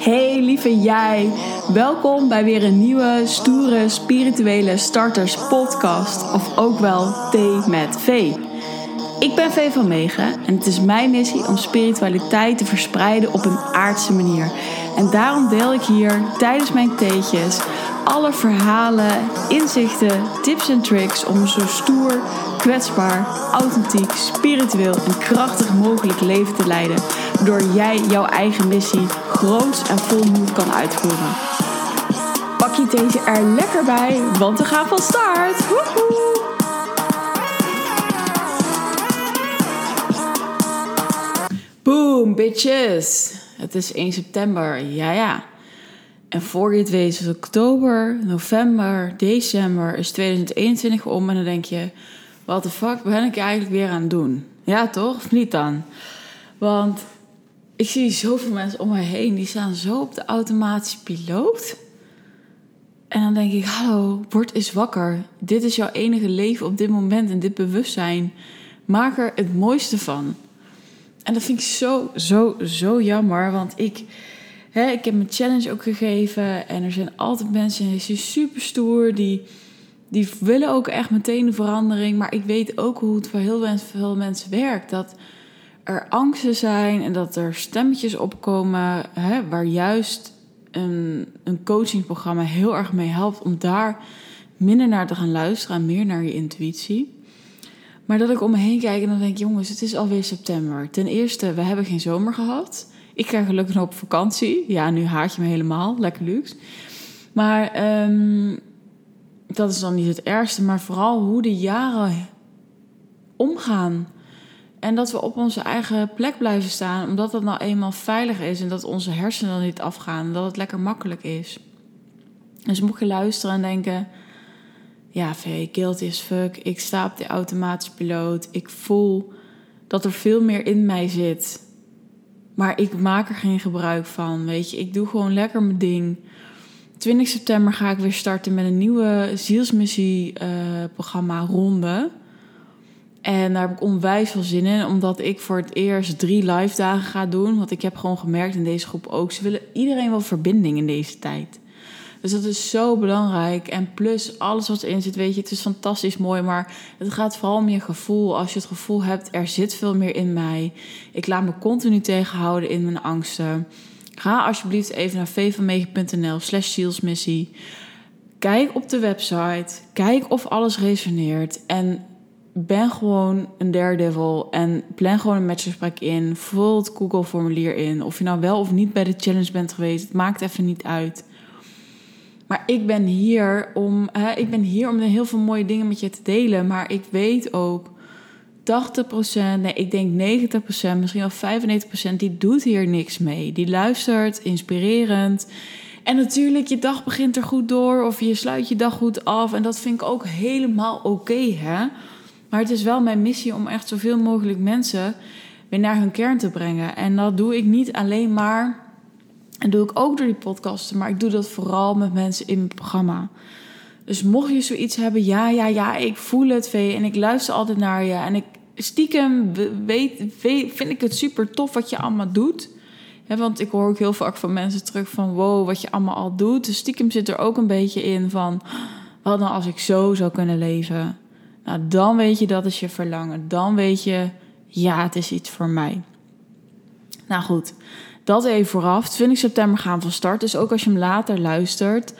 Hey lieve jij, welkom bij weer een nieuwe stoere spirituele starters podcast of ook wel Thee met V. Ik ben V van Megen en het is mijn missie om spiritualiteit te verspreiden op een aardse manier. En daarom deel ik hier tijdens mijn theetjes alle verhalen, inzichten, tips en tricks om zo stoer, kwetsbaar, authentiek, spiritueel en krachtig mogelijk leven te leiden. Door jij jouw eigen missie groots en vol moed kan uitvoeren. Pak je deze er lekker bij, want we gaan van start! Boom, bitches! Het is 1 september, ja ja. En voor je het weet is oktober, november, december is 2021 om. En dan denk je, wat de fuck ben ik eigenlijk weer aan het doen? Ja toch? Of niet dan? Want ik zie zoveel mensen om me heen, die staan zo op de automatische piloot. En dan denk ik, hallo, word eens wakker. Dit is jouw enige leven op dit moment en dit bewustzijn. Maak er het mooiste van. En dat vind ik zo, zo, zo jammer. Want ik, hè, ik heb mijn challenge ook gegeven. En er zijn altijd mensen die zijn super stoer. Die, die willen ook echt meteen een verandering. Maar ik weet ook hoe het voor heel veel mensen werkt. Dat er angsten zijn en dat er stemmetjes opkomen. Hè, waar juist een, een coachingprogramma heel erg mee helpt. Om daar minder naar te gaan luisteren en meer naar je intuïtie. Maar dat ik om me heen kijk en dan denk, jongens, het is alweer september. Ten eerste, we hebben geen zomer gehad. Ik ga gelukkig nog op vakantie. Ja, nu haat je me helemaal. Lekker luxe. Maar ehm, dat is dan niet het ergste. Maar vooral hoe de jaren omgaan. En dat we op onze eigen plek blijven staan. Omdat dat nou eenmaal veilig is. En dat onze hersenen dan niet afgaan. Dat het lekker makkelijk is. Dus moet je luisteren en denken ja, V, guilty as fuck. Ik sta op de automatische piloot. Ik voel dat er veel meer in mij zit. Maar ik maak er geen gebruik van. Weet je, ik doe gewoon lekker mijn ding. 20 september ga ik weer starten met een nieuwe zielsmissie-programma Ronde. En daar heb ik onwijs veel zin in, omdat ik voor het eerst drie live dagen ga doen. Want ik heb gewoon gemerkt in deze groep ook, ze willen iedereen wel verbinding in deze tijd. Dus dat is zo belangrijk. En plus alles wat erin zit, weet je, het is fantastisch mooi. Maar het gaat vooral om je gevoel. Als je het gevoel hebt, er zit veel meer in mij. Ik laat me continu tegenhouden in mijn angsten. Ga alsjeblieft even naar vvanmegen.nl slash zielsmissie. Kijk op de website. Kijk of alles resoneert. En ben gewoon een daredevil en plan gewoon een matchgesprek in. Vul het Google-formulier in. Of je nou wel of niet bij de challenge bent geweest, het maakt even niet uit. Maar ik ben hier om, hè, ik ben hier om heel veel mooie dingen met je te delen. Maar ik weet ook 80%, nee, ik denk 90%, misschien wel 95%, die doet hier niks mee. Die luistert, inspirerend. En natuurlijk, je dag begint er goed door of je sluit je dag goed af. En dat vind ik ook helemaal oké, hè. Maar het is wel mijn missie om echt zoveel mogelijk mensen weer naar hun kern te brengen. En dat doe ik niet alleen maar en doe ik ook door die podcasten, maar ik doe dat vooral met mensen in mijn programma. Dus mocht je zoiets hebben, ja, ja, ja, ik voel het, Vee, en ik luister altijd naar je. En ik stiekem weet, vind ik het super tof wat je allemaal doet. want ik hoor ook heel vaak van mensen terug van, wow, wat je allemaal al doet. Dus stiekem zit er ook een beetje in van, wat nou als ik zo zou kunnen leven? Nou, dan weet je dat is je verlangen. Dan weet je, ja, het is iets voor mij. Nou goed, dat even vooraf. 20 september gaan van start. Dus ook als je hem later luistert.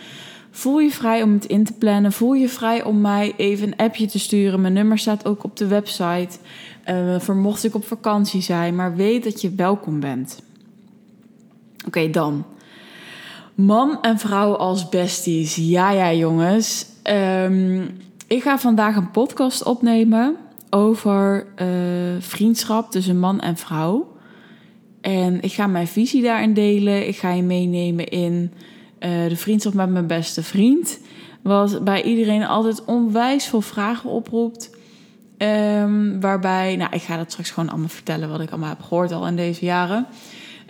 Voel je vrij om het in te plannen. Voel je vrij om mij even een appje te sturen. Mijn nummer staat ook op de website. Uh, ik op vakantie zijn. Maar weet dat je welkom bent. Oké, dan. Man en vrouw als besties. Ja, ja, jongens. Um, ik ga vandaag een podcast opnemen over uh, vriendschap tussen man en vrouw. En ik ga mijn visie daarin delen. Ik ga je meenemen in uh, de vriendschap met mijn beste vriend. Wat bij iedereen altijd onwijs veel vragen oproept. Um, waarbij, nou, ik ga dat straks gewoon allemaal vertellen wat ik allemaal heb gehoord al in deze jaren.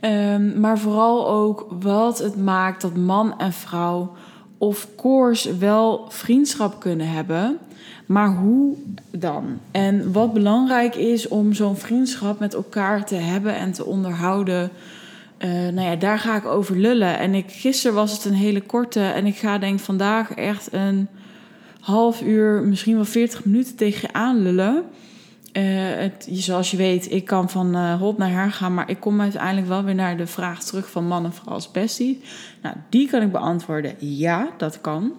Um, maar vooral ook wat het maakt dat man en vrouw of course wel vriendschap kunnen hebben. Maar hoe dan? En wat belangrijk is om zo'n vriendschap met elkaar te hebben en te onderhouden. eh, nou ja, daar ga ik over lullen. En ik, gisteren was het een hele korte. En ik ga denk vandaag echt een half uur, misschien wel 40 minuten tegen je aanlullen. Uh, het, zoals je weet, ik kan van uh, hot naar her gaan, maar ik kom uiteindelijk wel weer naar de vraag terug van man en vrouw als bestie. Nou, die kan ik beantwoorden. Ja, dat kan.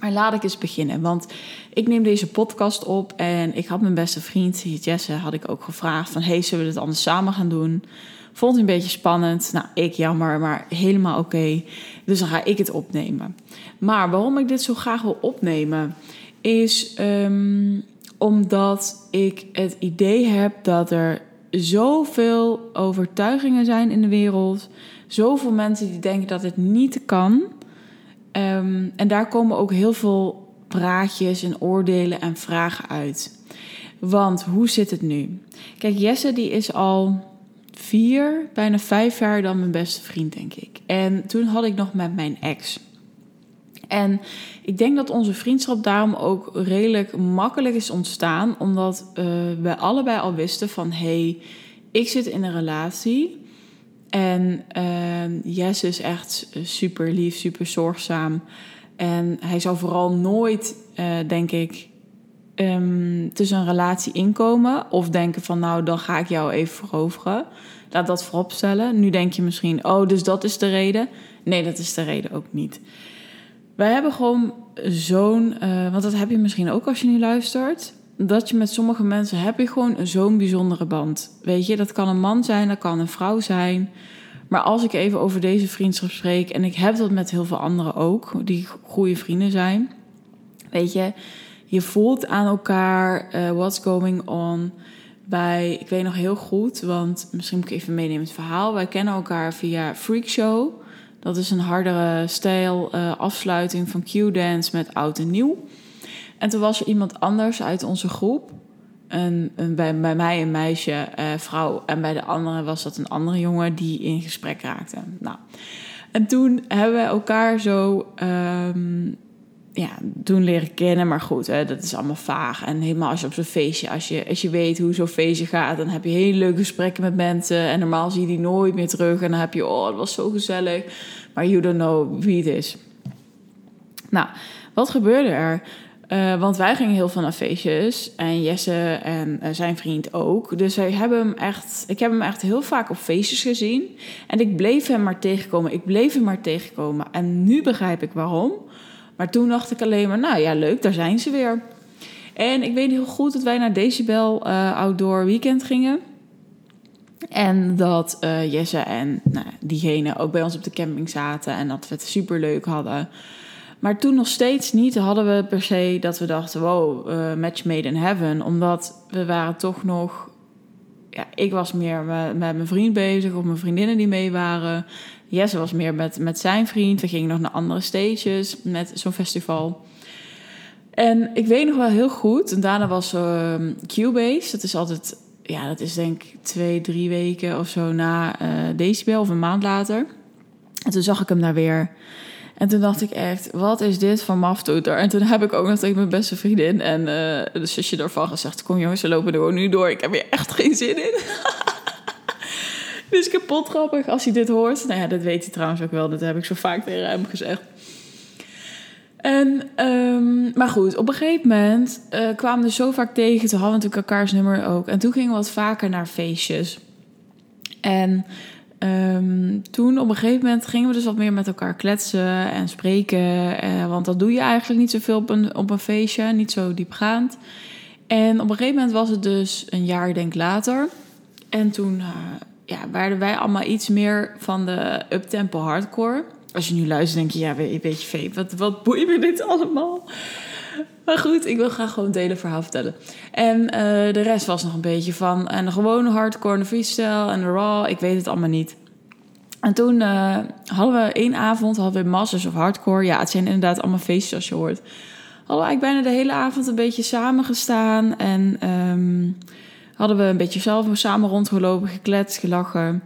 Maar laat ik eens beginnen, want ik neem deze podcast op en ik had mijn beste vriend Jesse had ik ook gevraagd van hey, zullen we dit anders samen gaan doen? Vond het een beetje spannend. Nou, ik jammer, maar helemaal oké. Dus dan ga ik het opnemen. Maar waarom ik dit zo graag wil opnemen, is um, omdat ik het idee heb dat er zoveel overtuigingen zijn in de wereld. Zoveel mensen die denken dat het niet kan. Um, en daar komen ook heel veel praatjes en oordelen en vragen uit. Want hoe zit het nu? Kijk, Jesse die is al vier, bijna vijf jaar dan mijn beste vriend, denk ik. En toen had ik nog met mijn ex. En ik denk dat onze vriendschap daarom ook redelijk makkelijk is ontstaan, omdat uh, we allebei al wisten van hey, ik zit in een relatie. En uh, Jess is echt super lief, super zorgzaam. En hij zou vooral nooit, uh, denk ik, um, tussen een relatie inkomen. Of denken van nou, dan ga ik jou even veroveren. Laat dat vooropstellen. Nu denk je misschien, oh, dus dat is de reden. Nee, dat is de reden ook niet. Wij hebben gewoon zo'n, uh, want dat heb je misschien ook als je nu luistert. Dat je met sommige mensen heb je gewoon zo'n bijzondere band. Weet je, dat kan een man zijn, dat kan een vrouw zijn. Maar als ik even over deze vriendschap spreek, en ik heb dat met heel veel anderen ook, die goede vrienden zijn. Weet je, je voelt aan elkaar uh, what's going on. Bij, ik weet nog heel goed, want misschien moet ik even meenemen het verhaal. Wij kennen elkaar via Freak Show. Dat is een hardere stijl uh, afsluiting van Q-dance met oud en nieuw. En toen was er iemand anders uit onze groep. Een, een, bij, mij een meisje, uh, vrouw. En bij de andere was dat een andere jongen die in gesprek raakte. Nou, en toen hebben we elkaar zo um, ja, toen leren kennen. Maar goed, hè, dat is allemaal vaag. En helemaal als je op zo'n feestje, als je, als je weet hoe zo'n feestje gaat, dan heb je hele leuke gesprekken met mensen. En normaal zie je die nooit meer terug. En dan heb je, oh, het was zo gezellig. Maar you don't know wie het is. Nou, wat gebeurde er? Uh, want wij gingen heel veel naar feestjes. En Jesse en uh, zijn vriend ook. Dus wij hebben hem echt, ik heb hem echt heel vaak op feestjes gezien. En ik bleef hem maar tegenkomen. Ik bleef hem maar tegenkomen. En nu begrijp ik waarom. Maar toen dacht ik alleen maar, nou ja, leuk, daar zijn ze weer. En ik weet heel goed dat wij naar Decibel uh, Outdoor Weekend gingen. En dat uh, Jesse en nou, diegene ook bij ons op de camping zaten en dat we het super leuk hadden. Maar toen nog steeds niet hadden we per se dat we dachten: wow, uh, match made in heaven. Omdat we waren toch nog. Ja, ik was meer met, met mijn vriend bezig of mijn vriendinnen die mee waren. Jesse was meer met, met zijn vriend. We gingen nog naar andere stages met zo'n festival. En ik weet nog wel heel goed. En daarna was uh, Cubase. Dat is altijd, ja, dat is denk ik twee, drie weken of zo na uh, Decibel of een maand later. En toen zag ik hem daar weer. En toen dacht ik echt, wat is dit van maftoeter? En toen heb ik ook nog tegen mijn beste vriendin en uh, de zusje ervan gezegd... kom jongens, we lopen er gewoon nu door. Ik heb hier echt geen zin in. dus kapot grappig als hij dit hoort. Nou ja, dat weet hij trouwens ook wel. Dat heb ik zo vaak tegen hem gezegd. En, um, maar goed, op een gegeven moment uh, kwamen we zo vaak tegen. Toen hadden natuurlijk elkaars nummer ook. En toen gingen we wat vaker naar feestjes. En um, toen op een gegeven moment gingen we dus wat meer met elkaar kletsen en spreken. Uh, want dat doe je eigenlijk niet zoveel op een, op een feestje, niet zo diepgaand. En op een gegeven moment was het dus een jaar, denk later. En toen uh, ja, waren wij allemaal iets meer van de uptempo hardcore. Als je nu luistert, denk je, ja, weet, je, Vee, wat, wat boeit me dit allemaal? Maar goed, ik wil graag gewoon het hele verhaal vertellen. En uh, de rest was nog een beetje van en de gewone hardcore, de freestyle en de raw. Ik weet het allemaal niet. En toen uh, hadden we één avond, hadden we Masters of Hardcore. Ja, het zijn inderdaad allemaal feestjes als je hoort. Hadden we eigenlijk bijna de hele avond een beetje samen En um, hadden we een beetje zelf samen rondgelopen, gekletst, gelachen.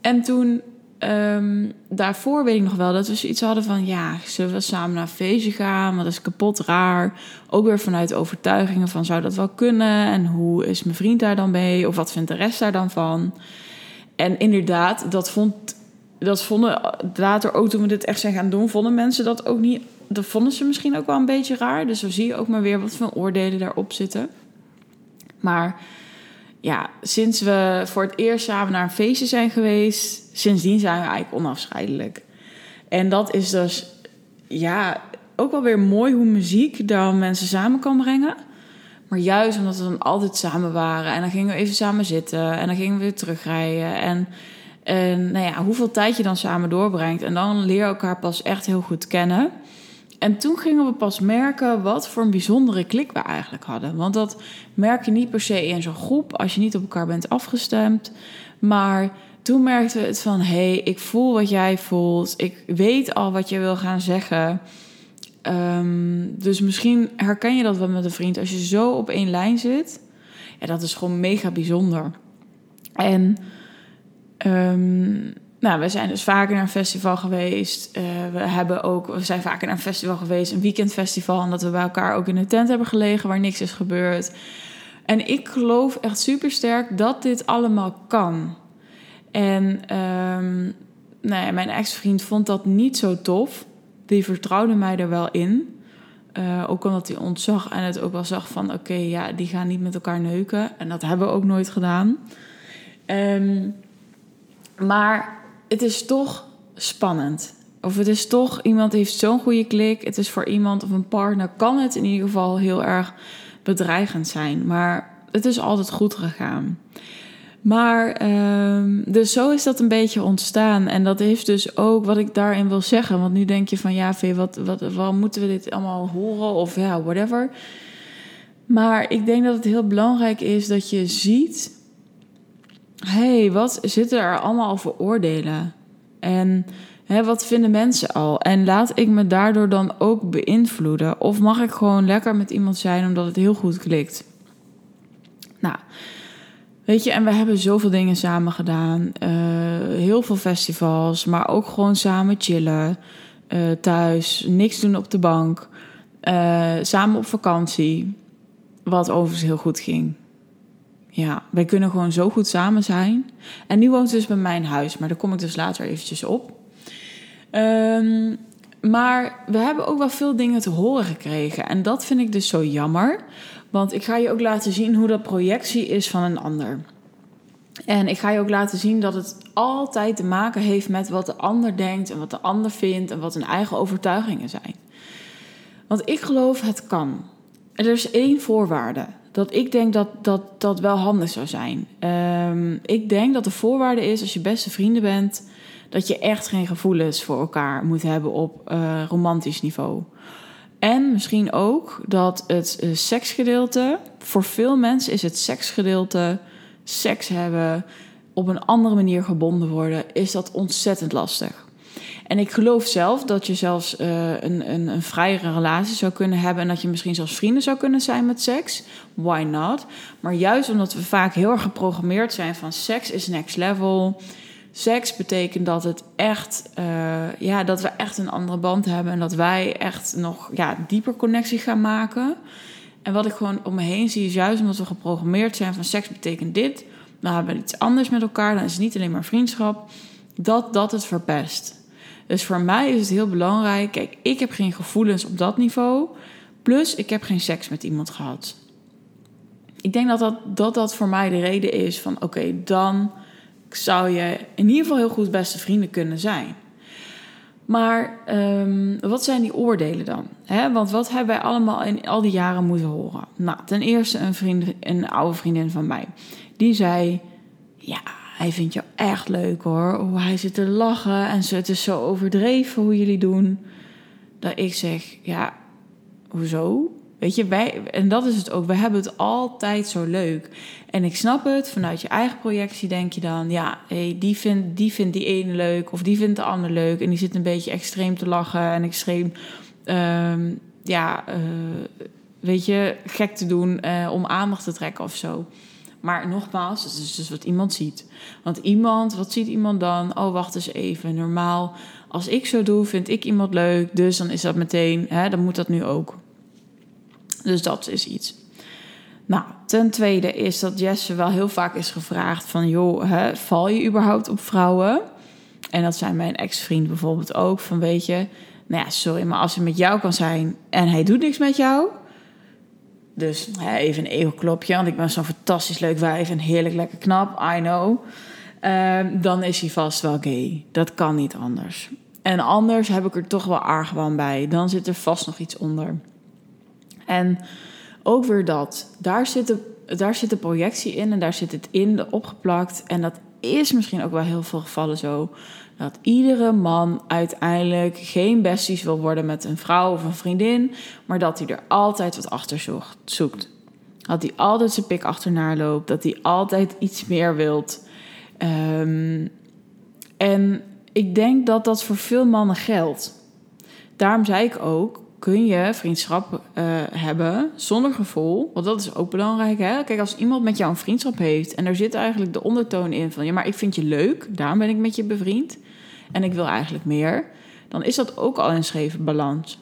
En toen Um, daarvoor weet ik nog wel dat we zoiets hadden van... ja, zullen we samen naar een feestje gaan? Want dat is kapot raar. Ook weer vanuit overtuigingen van zou dat wel kunnen? En hoe is mijn vriend daar dan mee? Of wat vindt de rest daar dan van? En inderdaad, dat vond dat vonden later ook toen we dit echt zijn gaan doen, vonden mensen dat ook niet. Dat vonden ze misschien ook wel een beetje raar. Dus zo zie je ook maar weer wat voor oordelen daarop zitten. Maar ja, sinds we voor het eerst samen naar een feestje zijn geweest, sindsdien zijn we eigenlijk onafscheidelijk. En dat is dus, ja, ook wel weer mooi hoe muziek dan mensen samen kan brengen. Maar juist omdat we dan altijd samen waren en dan gingen we even samen zitten en dan gingen we weer terugrijden. En, en nou ja, hoeveel tijd je dan samen doorbrengt. En dan leer je elkaar pas echt heel goed kennen. En toen gingen we pas merken wat voor een bijzondere klik we eigenlijk hadden. Want dat merk je niet per se in zo'n groep als je niet op elkaar bent afgestemd. Maar toen merkten we het van: hé, hey, ik voel wat jij voelt. Ik weet al wat je wil gaan zeggen. Um, dus misschien herken je dat wel met een vriend. Als je zo op één lijn zit, ja, dat is gewoon mega bijzonder. En um, nou, we zijn dus vaker naar een festival geweest. Uh, we, hebben ook, we zijn vaker naar een festival geweest, een weekendfestival. En dat we bij elkaar ook in een tent hebben gelegen waar niks is gebeurd. En ik geloof echt super sterk dat dit allemaal kan. En um, nou mijn ex-vriend vond dat niet zo tof. Die vertrouwde mij er wel in. Uh, ook omdat hij ontzag en het ook wel zag van... oké, ja, die gaan niet met elkaar neuken. En dat hebben we ook nooit gedaan. Um, maar het is toch spannend. Of het is toch, iemand heeft zo'n goede klik. Het is voor iemand of een partner, kan het in ieder geval heel erg bedreigend zijn. Maar het is altijd goed gegaan. Maar um, dus zo is dat een beetje ontstaan. En dat heeft dus ook wat ik daarin wil zeggen. Want nu denk je van ja, Vee, wat, wat, waarom moeten we dit allemaal horen? Of ja, whatever. Maar ik denk dat het heel belangrijk is dat je ziet hey, wat zitten er allemaal voor oordelen? En hè, wat vinden mensen al? En laat ik me daardoor dan ook beïnvloeden? Of mag ik gewoon lekker met iemand zijn omdat het heel goed klikt? Nou, weet je, en we hebben zoveel dingen samen gedaan. Uh, heel veel festivals, maar ook gewoon samen chillen. Uh, thuis, niks doen op de bank. Uh, samen op vakantie. Wat overigens heel goed ging. Ja, wij kunnen gewoon zo goed samen zijn. En nu woont ze dus bij mijn huis, maar daar kom ik dus later eventjes op. Um, maar we hebben ook wel veel dingen te horen gekregen. En dat vind ik dus zo jammer. Want ik ga je ook laten zien hoe dat projectie is van een ander. En ik ga je ook laten zien dat het altijd te maken heeft met wat de ander denkt en wat de ander vindt en wat hun eigen overtuigingen zijn. Want ik geloof het kan. Er is één voorwaarde dat ik denk dat dat, dat wel handig zou zijn. Um, ik denk dat de voorwaarde is, als je beste vrienden bent, dat je echt geen gevoelens voor elkaar moet hebben op uh, romantisch niveau. En misschien ook dat het uh, seksgedeelte, voor veel mensen is het seksgedeelte, seks hebben, op een andere manier gebonden worden, is dat ontzettend lastig. En ik geloof zelf dat je zelfs uh, een, een, een vrijere relatie zou kunnen hebben. En dat je misschien zelfs vrienden zou kunnen zijn met seks. Why not? Maar juist omdat we vaak heel erg geprogrammeerd zijn van seks is next level. Seks betekent dat het echt, uh, ja, dat we echt een andere band hebben. En dat wij echt nog ja, dieper connectie gaan maken. En wat ik gewoon om me heen zie, is juist omdat we geprogrammeerd zijn van seks betekent dit. Dan hebben we iets anders met elkaar. Dan is het niet alleen maar vriendschap. Dat dat het verpest. Dus voor mij is het heel belangrijk. Kijk, ik heb geen gevoelens op dat niveau. Plus, ik heb geen seks met iemand gehad. Ik denk dat dat, dat, dat voor mij de reden is van: oké, dan zou je in ieder geval heel goed beste vrienden kunnen zijn. Maar um, wat zijn die oordelen dan? Want wat hebben wij allemaal in al die jaren moeten horen? Nou, ten eerste een, vriend, een oude vriendin van mij. Die zei: Ja, hij vindt jou echt leuk hoor. Hoe hij zit te lachen en het is zo overdreven hoe jullie doen. Dat ik zeg, ja, hoezo? Weet je, wij, en dat is het ook, we hebben het altijd zo leuk. En ik snap het, vanuit je eigen projectie denk je dan, ja, hey, die, vindt, die vindt die ene leuk of die vindt de ander leuk. En die zit een beetje extreem te lachen en extreem, um, ja, uh, weet je, gek te doen uh, om aandacht te trekken of zo. Maar nogmaals, het is dus wat iemand ziet. Want iemand, wat ziet iemand dan? Oh, wacht eens even. Normaal, als ik zo doe, vind ik iemand leuk. Dus dan is dat meteen, hè, dan moet dat nu ook. Dus dat is iets. Nou, ten tweede is dat Jesse wel heel vaak is gevraagd van... joh, hè, val je überhaupt op vrouwen? En dat zijn mijn ex-vriend bijvoorbeeld ook. Van weet je, nou ja, sorry, maar als hij met jou kan zijn en hij doet niks met jou. Dus even een ego-klopje, want ik ben zo'n fantastisch leuk wijf en heerlijk lekker knap, I know. Ehm, dan is hij vast wel gay. Dat kan niet anders. En anders heb ik er toch wel argwaan bij. Dan zit er vast nog iets onder. En ook weer dat. Daar zit, de, daar zit de projectie in en daar zit het in opgeplakt. En dat is misschien ook wel heel veel gevallen zo. Dat iedere man uiteindelijk geen besties wil worden met een vrouw of een vriendin. Maar dat hij er altijd wat achter zoekt. Dat hij altijd zijn pik achterna loopt. Dat hij altijd iets meer wilt. Um, en ik denk dat dat voor veel mannen geldt. Daarom zei ik ook, kun je vriendschap uh, hebben zonder gevoel? Want dat is ook belangrijk. Hè? Kijk, als iemand met jou een vriendschap heeft en er zit eigenlijk de ondertoon in van ja, maar ik vind je leuk, daarom ben ik met je bevriend en ik wil eigenlijk meer, dan is dat ook al een scheve balans.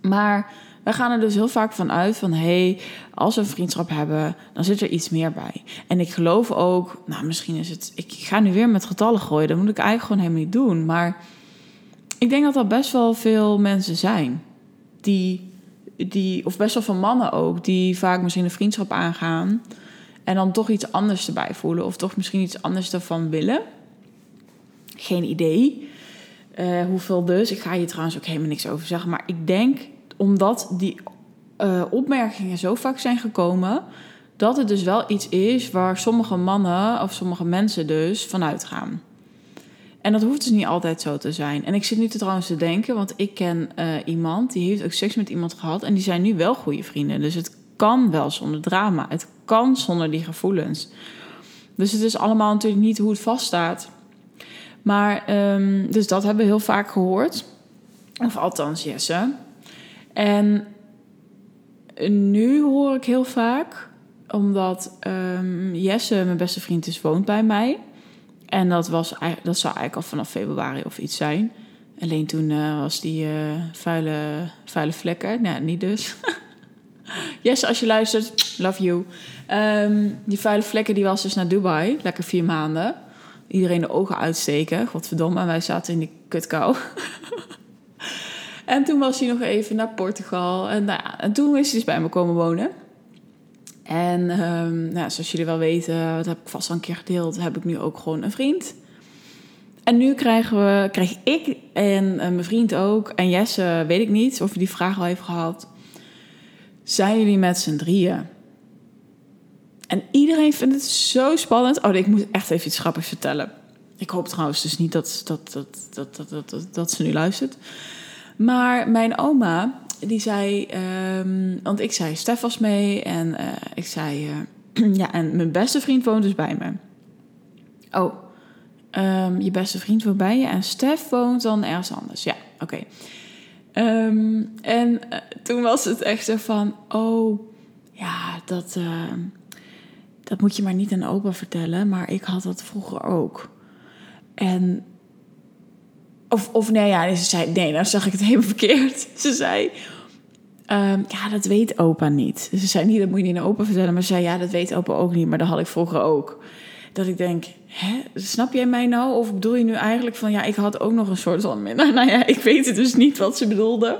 Maar wij gaan er dus heel vaak van uit van hé, hey, als we een vriendschap hebben, dan zit er iets meer bij. En ik geloof ook, nou misschien is het, ik ga nu weer met getallen gooien, dat moet ik eigenlijk gewoon helemaal niet doen. Maar ik denk dat er best wel veel mensen zijn die, die, of best wel veel mannen ook, die vaak misschien een vriendschap aangaan en dan toch iets anders erbij voelen of toch misschien iets anders ervan willen. Geen idee. Uh, hoeveel dus. Ik ga hier trouwens ook helemaal niks over zeggen. Maar ik denk omdat die uh, opmerkingen zo vaak zijn gekomen, dat het dus wel iets is waar sommige mannen of sommige mensen dus vanuit gaan. En dat hoeft dus niet altijd zo te zijn. En ik zit nu te trouwens te denken, want ik ken uh, iemand die heeft ook seks met iemand gehad en die zijn nu wel goede vrienden. Dus het kan wel zonder drama. Het kan zonder die gevoelens. Dus het is allemaal natuurlijk niet hoe het vaststaat. Maar, um, dus dat hebben we heel vaak gehoord. Of althans, Jesse. En nu hoor ik heel vaak, omdat um, Jesse, mijn beste vriend, is, woont bij mij. En dat, was, dat zou eigenlijk al vanaf februari of iets zijn. Alleen toen uh, was die uh, vuile, vuile vlekken. Nou, niet dus. Jesse, als je luistert, love you. Um, die vuile vlekken die was dus naar Dubai. Lekker vier maanden. Iedereen de ogen uitsteken. Godverdomme, wij zaten in die kutkou. En toen was hij nog even naar Portugal. En, nou en toen is hij dus bij me komen wonen. En um, nou, zoals jullie wel weten, dat heb ik vast al een keer gedeeld, heb ik nu ook gewoon een vriend. En nu krijgen we, krijg ik en mijn vriend ook, en Jesse, weet ik niet of je die vraag al heeft gehad. Zijn jullie met z'n drieën? En iedereen vindt het zo spannend. Oh, ik moet echt even iets grappigs vertellen. Ik hoop trouwens dus niet dat, dat, dat, dat, dat, dat, dat ze nu luistert. Maar mijn oma, die zei, um, want ik zei, Stef was mee en uh, ik zei, uh, ja, en mijn beste vriend woont dus bij me. Oh, um, je beste vriend woont bij je en Stef woont dan ergens anders. Ja, oké. Um, en uh, toen was het echt zo van, oh, ja, dat, dat moet je maar niet aan opa vertellen, maar ik had dat vroeger ook. En of, of nee, ja, ze zei, nee, dan zag ik het helemaal verkeerd. Ze zei, um, ja, dat weet opa niet. Ze zei niet, dat moet je niet aan opa vertellen. Maar ze zei, ja, dat weet opa ook niet. Maar dat had ik vroeger ook. Dat ik denk, hè, snap jij mij nou? Of bedoel je nu eigenlijk van, ja, ik had ook nog een soort van... Nou, nou ja, ik weet het dus niet wat ze bedoelde.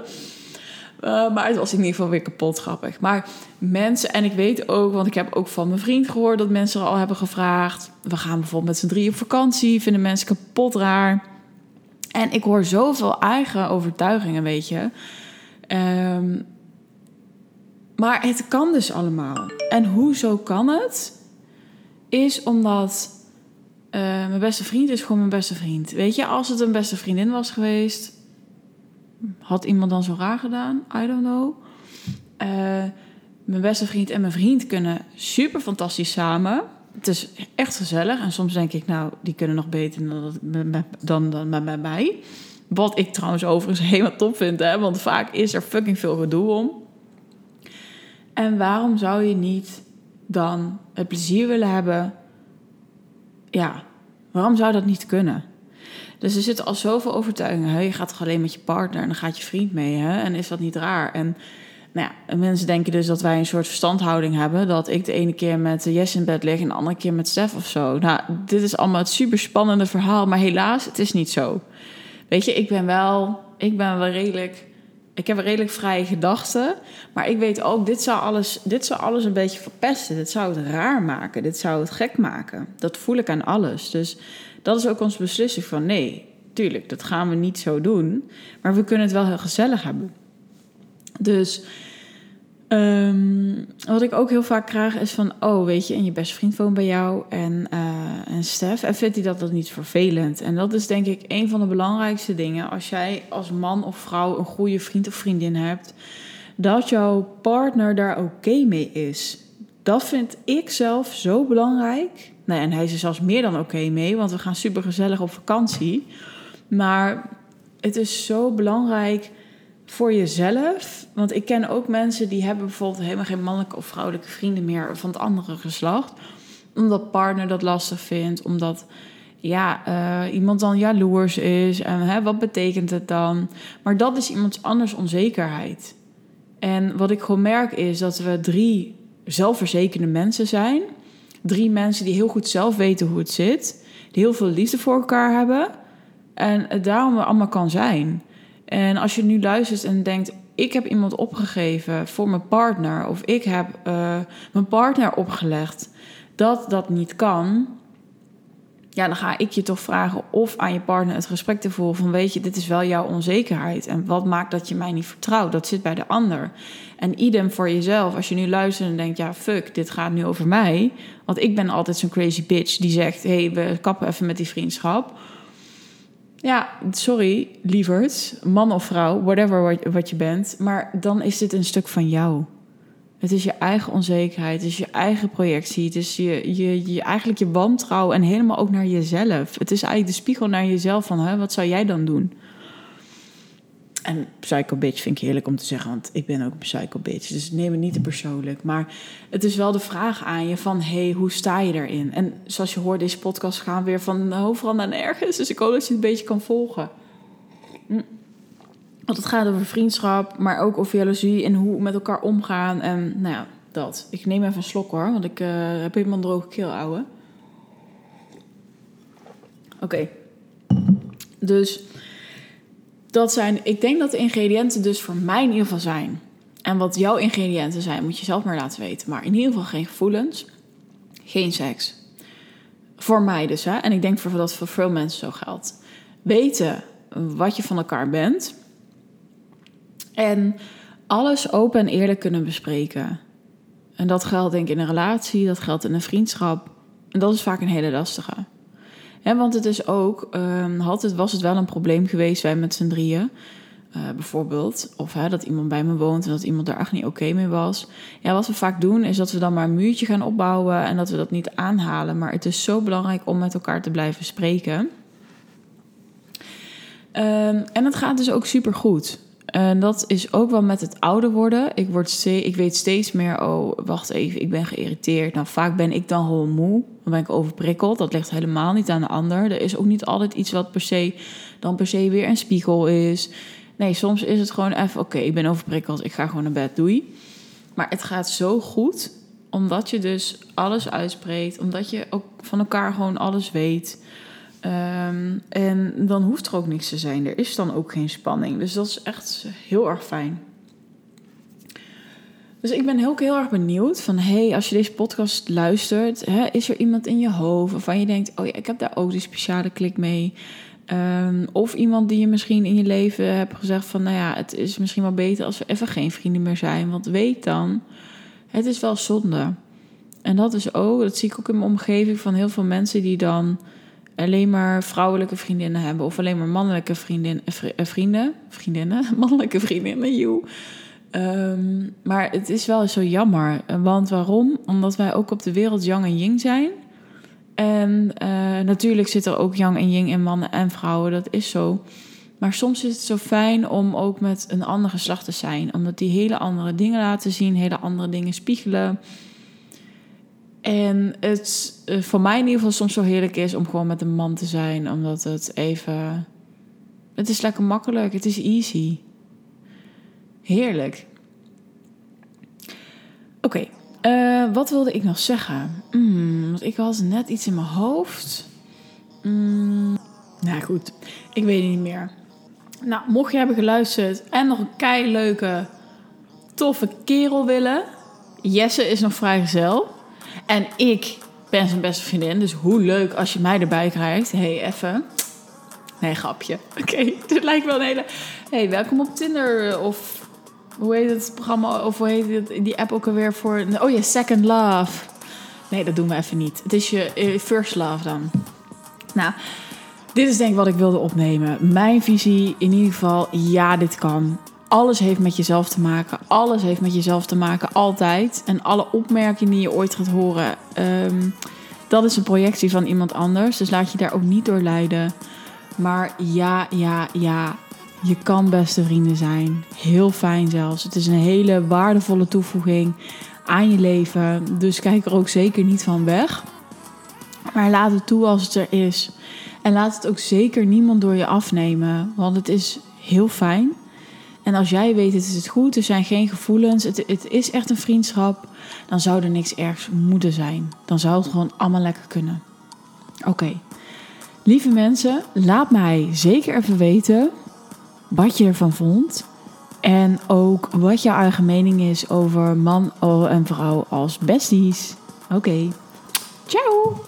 Uh, maar het was in ieder geval weer kapot grappig. Maar mensen, en ik weet ook, want ik heb ook van mijn vriend gehoord dat mensen er al hebben gevraagd. We gaan bijvoorbeeld met z'n drie op vakantie, vinden mensen kapot raar. En ik hoor zoveel eigen overtuigingen, weet je. Um, maar het kan dus allemaal. En hoezo kan het? Is omdat uh, mijn beste vriend is gewoon mijn beste vriend. Weet je, als het een beste vriendin was geweest, had iemand dan zo raar gedaan? I don't know. Uh, mijn beste vriend en mijn vriend kunnen super fantastisch samen het is echt gezellig. En soms denk ik, nou, die kunnen nog beter dan, dan, dan met mij. Wat ik trouwens overigens helemaal top vind, hè? want vaak is er fucking veel gedoe om. En waarom zou je niet dan het plezier willen hebben? Ja, waarom zou dat niet kunnen? Dus er zitten al zoveel overtuigingen. Je gaat toch alleen met je partner en dan gaat je vriend mee. Hè? En is dat niet raar? En Nou ja, mensen denken dus dat wij een soort verstandhouding hebben. Dat ik de ene keer met Jess in bed lig en de andere keer met Stef of zo. Nou, dit is allemaal het super spannende verhaal. Maar helaas, het is niet zo. Weet je, ik ben wel, ik ben wel redelijk. Ik heb redelijk vrije gedachten. Maar ik weet ook, dit zou, alles, dit zou alles een beetje verpesten. Dit zou het raar maken. Dit zou het gek maken. Dat voel ik aan alles. Dus dat is ook onze beslissing van nee, tuurlijk, dat gaan we niet zo doen. Maar we kunnen het wel heel gezellig hebben. Dus ehm, wat ik ook heel vaak krijg is van... oh, weet je, en je beste vriend woont bij jou en, uh, en Stef... en vindt hij dat dat niet vervelend? En dat is denk ik een van de belangrijkste dingen... als jij als man of vrouw een goede vriend of vriendin hebt... dat jouw partner daar oké mee is. Dat vind ik zelf zo belangrijk. En hij is er zelfs meer dan oké mee... want we gaan super gezellig op vakantie... Maar het is zo belangrijk voor jezelf. Want ik ken ook mensen die hebben bijvoorbeeld helemaal geen mannelijke of vrouwelijke vrienden meer van het andere geslacht. Omdat partner dat lastig vindt, omdat ja, uh, iemand dan jaloers is. En hè, wat betekent het dan? Maar dat is iemands anders onzekerheid. En wat ik gewoon merk is dat we drie zelfverzekerde mensen zijn. Drie mensen die heel goed zelf weten hoe het zit. Die heel veel liefde voor elkaar hebben. En het daarom allemaal kan zijn. En als je nu luistert en denkt: ik heb iemand opgegeven voor mijn partner, of ik heb uh, mijn partner opgelegd dat dat niet kan. Ja, dan ga ik je toch vragen of aan je partner het gesprek te voeren van weet je, dit is wel jouw onzekerheid. En wat maakt dat je mij niet vertrouwt? Dat zit bij de ander. En idem voor jezelf. Als je nu luistert en denkt, ja, fuck, dit gaat nu over mij. Want ik ben altijd zo'n crazy bitch die zegt, hey, we kappen even met die vriendschap. Ja, sorry, lieverd, man of vrouw, whatever wat je bent. Maar dan is dit een stuk van jou. Het is je eigen onzekerheid, het is je eigen projectie, het is je, je, je, eigenlijk je wantrouwen en helemaal ook naar jezelf. Het is eigenlijk de spiegel naar jezelf van, hè, wat zou jij dan doen? En psycho bitch vind ik heerlijk om te zeggen, want ik ben ook een psycho bitch. Dus neem het niet te persoonlijk. Maar het is wel de vraag aan je van, hey, hoe sta je erin? En zoals je hoort, deze podcast gaan weer van overal naar nergens. Dus ik hoop dat je het een beetje kan volgen. Hm. Want het gaat over vriendschap, maar ook over jaloezie en hoe we met elkaar omgaan. En nou ja, dat. Ik neem even een slok hoor, want ik uh, heb helemaal een droge keel, ouwe. Oké. Dus dat zijn, ik denk dat de ingrediënten dus voor mij in ieder geval zijn. En wat jouw ingrediënten zijn, moet je zelf maar laten weten. Maar in ieder geval geen gevoelens, geen seks. Voor mij dus, hè. En ik denk dat dat voor veel mensen zo geldt. Weten wat je van elkaar bent. En alles open en eerlijk kunnen bespreken. En dat geldt denk ik in een relatie, dat geldt in een vriendschap. En dat is vaak een hele lastige. Want het is ook, um, was het wel een probleem geweest, wij met z'n drieën. Uh, bijvoorbeeld, of hè, dat iemand bij me woont en dat iemand daar echt niet oké mee was. Ja, wat we vaak doen is dat we dan maar een muurtje gaan opbouwen en dat we dat niet aanhalen. Maar het is zo belangrijk om met elkaar te blijven spreken. Um, en het gaat dus ook super goed. En dat is ook wel met het ouder worden. Ik, word steeds, ik weet steeds meer, oh, wacht even, ik ben geïrriteerd. Nou, vaak ben ik dan gewoon moe. Dan ben ik overprikkeld. Dat ligt helemaal niet aan de ander. Er is ook niet altijd iets wat per se dan per se weer een spiegel is. Nee, soms is het gewoon even, oké, ik ben overprikkeld. Ik ga gewoon naar bed, doei. Maar het gaat zo goed, omdat je dus alles uitspreekt. Omdat je ook van elkaar gewoon alles weet. Um, en dan hoeft er ook niks te zijn. Er is dan ook geen spanning. Dus dat is echt heel erg fijn. Dus ik ben heel, heel erg benieuwd van... hey, als je deze podcast luistert... Hè, is er iemand in je hoofd waarvan je denkt... oh ja, ik heb daar ook die speciale klik mee... Um, of iemand die je misschien in je leven hebt gezegd van... nou ja, het is misschien wel beter als we even geen vrienden meer zijn. Want weet dan, het is wel zonde. En dat is ook, dat zie ik ook in mijn omgeving van heel veel mensen die dan alleen maar vrouwelijke vriendinnen hebben of alleen maar mannelijke vriendin, eh, eh, vrienden, vriendinnen, mannelijke vriendinnen, you. Um, maar het is wel zo jammer. Want waarom? Omdat wij ook op de wereld yang en yin zijn. En uh, natuurlijk zit er ook yang en yin in mannen en vrouwen, dat is zo. Maar soms is het zo fijn om ook met een ander geslacht te zijn. Omdat die hele andere dingen laten zien, hele andere dingen spiegelen. En het uh, voor mij in ieder geval soms zo heerlijk is om gewoon met een man te zijn. Omdat het even... Het is lekker makkelijk. Het is easy. Heerlijk. Oké, eh, wat wilde ik nog zeggen? Mm, want ik had net iets in mijn hoofd. Mm, nou goed, ik weet het niet meer. Nou, mocht je hebben geluisterd en nog een kei leuke, toffe kerel willen. Jesse is nog vrijgezel. En ik ben zijn beste vriendin. Dus hoe leuk als je mij erbij krijgt. hey, even. Nee, grapje. Oké, dit lijkt wel een hele... hey, welkom op Tinder. Of hoe heet het programma? Of hoe heet die app ook alweer voor... Oh ja, Second Love. Nee, dat doen we even niet. Het is je eh, First Love dan. Nou, dit is denk ik wat ik wilde opnemen. Mijn visie in ieder geval, ja, dit kan. Alles heeft met jezelf te maken. Alles heeft met jezelf te maken, altijd. En alle opmerkingen die je ooit gaat horen, ehm, dat is een projectie van iemand anders. Dus laat je daar ook niet door leiden. Maar ja, ja, ja, je kan beste vrienden zijn. Heel fijn zelfs. Het is een hele waardevolle toevoeging aan je leven. Dus kijk er ook zeker niet van weg. Maar laat het toe als het er is. En laat het ook zeker niemand door je afnemen. Want het is heel fijn. En als jij weet, het is het goed, er zijn geen gevoelens, het, het is echt een vriendschap, dan zou er niks ergs moeten zijn. Dan zou het gewoon allemaal lekker kunnen. Oké. Lieve mensen, laat mij zeker even weten wat je ervan vond. En ook wat jouw eigen mening is over man en vrouw als besties. Oké. Ciao!